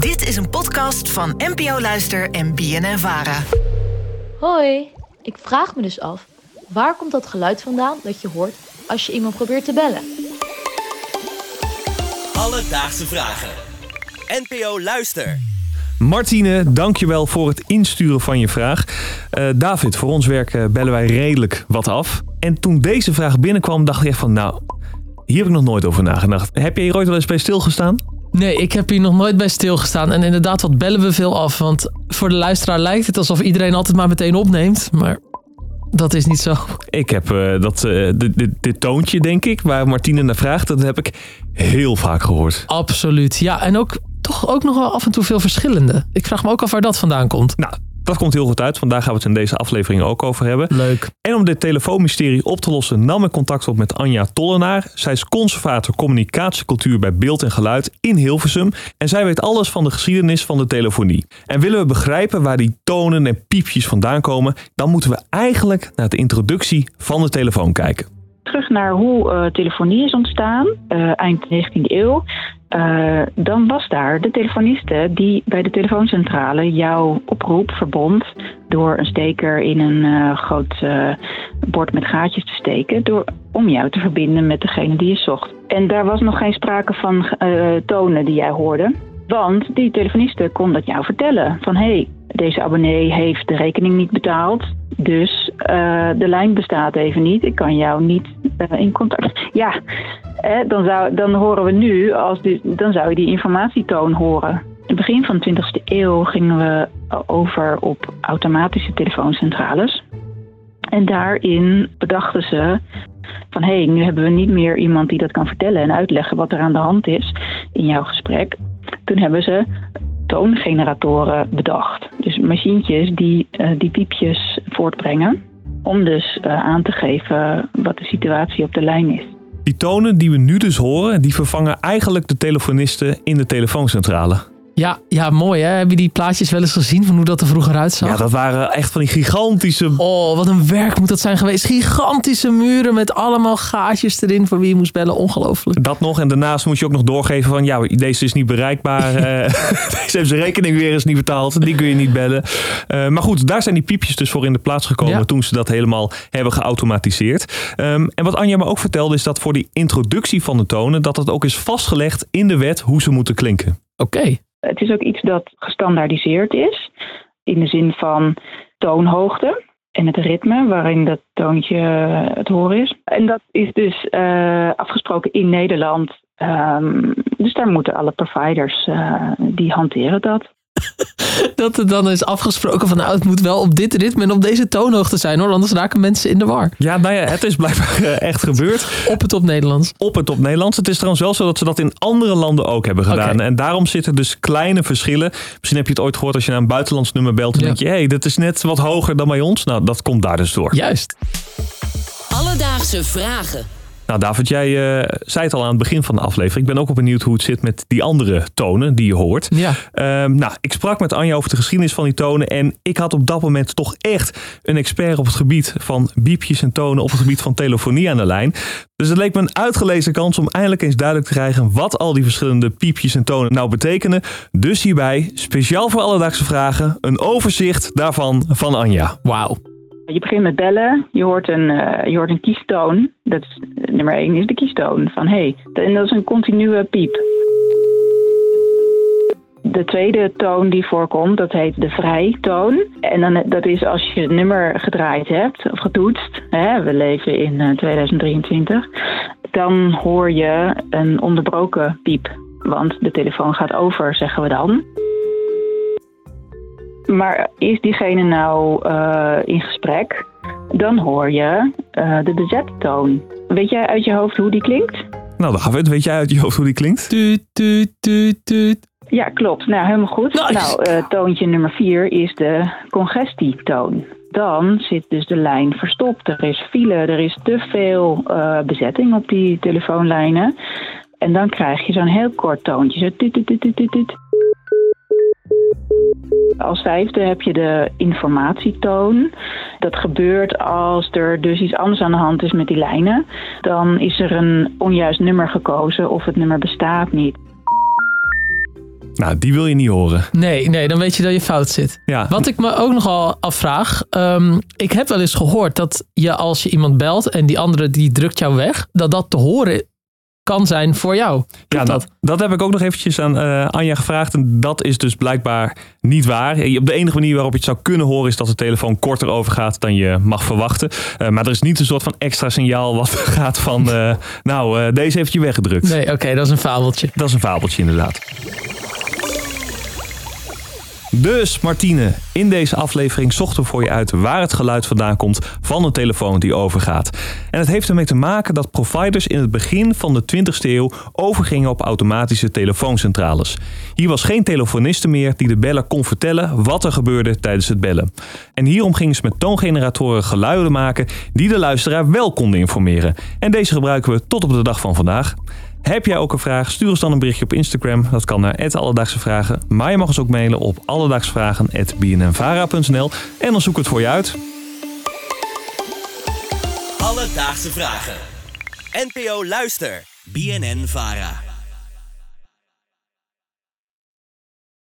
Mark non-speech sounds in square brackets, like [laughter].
Dit is een podcast van NPO Luister en BNN Vara. Hoi, ik vraag me dus af, waar komt dat geluid vandaan dat je hoort als je iemand probeert te bellen? Alledaagse vragen. NPO Luister. Martine, dankjewel voor het insturen van je vraag. Eh, David, voor ons werk eh, bellen wij redelijk wat af. En toen deze vraag binnenkwam, dacht ik echt van, nou, hier heb ik nog nooit over nagedacht. Heb je hier ooit wel eens bij stilgestaan? Nee, ik heb hier nog nooit bij stilgestaan. En inderdaad, wat bellen we veel af? Want voor de luisteraar lijkt het alsof iedereen altijd maar meteen opneemt. Maar dat is niet zo. Ik heb eh, dat, eh, dit, dit, dit toontje, denk ik, waar Martine naar vraagt, dat heb ik heel vaak gehoord. Absoluut. Ja, en ook toch ook nog wel af en toe veel verschillende. Ik vraag me ook af waar dat vandaan komt. Nou, dat komt heel goed uit. Vandaag gaan we het in deze aflevering ook over hebben. Leuk. En om dit telefoonmysterie op te lossen nam ik contact op met Anja Tollenaar. Zij is conservator communicatiecultuur bij Beeld en Geluid in Hilversum. En zij weet alles van de geschiedenis van de telefonie. En willen we begrijpen waar die tonen en piepjes vandaan komen, dan moeten we eigenlijk naar de introductie van de telefoon kijken. terug naar hoe eh, telefonie is ontstaan, eh, eind 19e eeuw. Eh, dan was daar de telefoniste die bij de telefooncentrale jouw oproep verbond door een steker in een eh, groot eh, bord met gaatjes te steken, door, om jou te verbinden met degene die je zocht. En daar was nog geen sprake van tonen die jij hoorde. Want die telefoniste kon dat jou vertellen. Van hé, hey, deze abonnee heeft de rekening niet betaald. Dus de lijn bestaat even niet. Ik kan jou niet in contact. Ja, eh, dan, zou, dan horen we nu, als dan zou je die informatietoon horen. In het begin van de 20e eeuw gingen we over op automatische telefooncentrales. En daarin bedachten ze van hé, hey, nu hebben we niet meer iemand die dat kan vertellen en uitleggen wat er aan de hand is in jouw gesprek. Toen hebben ze toongeneratoren bedacht. Dus machientjes die eh, die piepjes voortbrengen. Om dus eh, aan te geven wat de situatie op de lijn is. Die tonen die we nu dus horen, die vervangen eigenlijk de telefonisten in de telefooncentrale. Ja, ja, mooi hè. Heb je die plaatjes wel eens gezien van hoe dat er vroeger uitzag? Ja, dat waren echt van die gigantische Oh, wat een werk moet dat zijn geweest. Gigantische muren met allemaal gaatjes erin voor wie je moest bellen. Ongelooflijk. Dat nog. En daarnaast moet je ook nog doorgeven van ja, deze is niet bereikbaar. [laughs] eh, [laughs] deze heeft zijn rekening weer eens niet betaald. Die kun je niet bellen. Eh, maar goed, daar zijn die piepjes dus voor in de plaats gekomen Ja. toen ze dat helemaal hebben geautomatiseerd. Ehm, en wat Anja me ook vertelde is dat voor die introductie van de tonen, dat het ook is vastgelegd in de wet hoe ze moeten klinken. Oké. Het is ook iets dat gestandaardiseerd is. In de zin van toonhoogte en het ritme waarin dat toontje eh, het horen is. En dat is dus eh, afgesproken in Nederland. Ehm, dus daar moeten alle providers, eh, die hanteren dat. [laughs] Dat er dan is afgesproken van nou, het moet wel op dit ritme en op deze toonhoogte zijn hoor. Anders raken mensen in de war. Ja, nou ja, het is blijkbaar eh, echt gebeurd. Op het op Nederlands. Op het op Nederlands. Het is trouwens wel zo dat ze dat in andere landen ook hebben gedaan. En daarom zitten dus kleine verschillen. Misschien heb je het ooit gehoord als je naar een buitenlands nummer belt. Dan Ja. denk je, hé, hey, dat is net wat hoger dan bij ons. Nou, dat komt daar dus door. Juist. Alledaagse vragen. Nou, David, jij eh, zei het al aan het begin van de aflevering. Ik ben ook wel benieuwd hoe het zit met die andere tonen die je hoort. Ja. Ehm, nou, ik sprak met Anja over de geschiedenis van die tonen. En ik had op dat moment toch echt een expert op het gebied van biepjes en tonen op het gebied van telefonie aan de lijn. Dus het leek me een uitgelezen kans om eindelijk eens duidelijk te krijgen wat al die verschillende piepjes en tonen nou betekenen. Dus hierbij, speciaal voor alledaagse vragen, een overzicht daarvan van Anja. Wauw. Je begint met bellen, je hoort een, eh, je hoort een kiestoon. Dat is, nummer één is de kiestoon van hé. Hey. En dat is een continue piep. De tweede toon die voorkomt, dat heet de vrijtoon. En dan, dat is als je het nummer gedraaid hebt of getoetst. Hè, we leven in eh, 2023. Dan hoor je een onderbroken piep. Want de telefoon gaat over, zeggen we dan. Maar is diegene nou eh, in gesprek, dan hoor je eh, de bezette toon. Weet jij uit je hoofd hoe die klinkt? Nou, David, weet jij uit je hoofd hoe die klinkt? Tuut, tuut, tuut, tuut. Ja, klopt. Nou, helemaal goed. Nice. Nou, eh, toontje nummer vier is de congestietoon. Dan zit dus de lijn verstopt. Er is file, er is te veel eh, bezetting op die telefoonlijnen. En dan krijg je zo'n heel kort toontje. Zo tuut, tuut, tuut, tuut. Als vijfde heb je de informatietoon. Dat gebeurt als er dus iets anders aan de hand is met die lijnen. Dan is er een onjuist nummer gekozen of het nummer bestaat niet. Nou, die wil je niet horen. Nee, nee, dan weet je dat je fout zit. Ja. Wat ik me ook nogal afvraag. ehm, ik heb wel eens gehoord dat je als je iemand belt en die andere die drukt jou weg, dat dat te horen kan zijn voor jou. Ja, dat, dat heb ik ook nog eventjes aan eh, Anja gevraagd. En dat is dus blijkbaar niet waar. Op de enige manier waarop je het zou kunnen horen... is dat de telefoon korter overgaat dan je mag verwachten. Eh, maar er is niet een soort van extra signaal wat [laughs] gaat van... eh, nou, deze heeft je weggedrukt. Nee, oké, dat is een fabeltje. Dat is een fabeltje inderdaad. Dus Martine, in deze aflevering zochten we voor je uit waar het geluid vandaan komt van een telefoon die overgaat. En het heeft ermee te maken dat providers in het begin van de 20e eeuw overgingen op automatische telefooncentrales. Hier was geen telefoniste meer die de beller kon vertellen wat er gebeurde tijdens het bellen. En hierom gingen ze met toongeneratoren geluiden maken die de luisteraar wel konden informeren. En deze gebruiken we tot op de dag van vandaag. Heb jij ook een vraag? Stuur ons dan een berichtje op Instagram. Dat kan naar Alledaagse Vragen. Maar je mag ons ook mailen op alledaagsvragen.bnnvara.nl en dan zoek het voor je uit. Alledaagse vragen. NPO Luister. BNN Vara.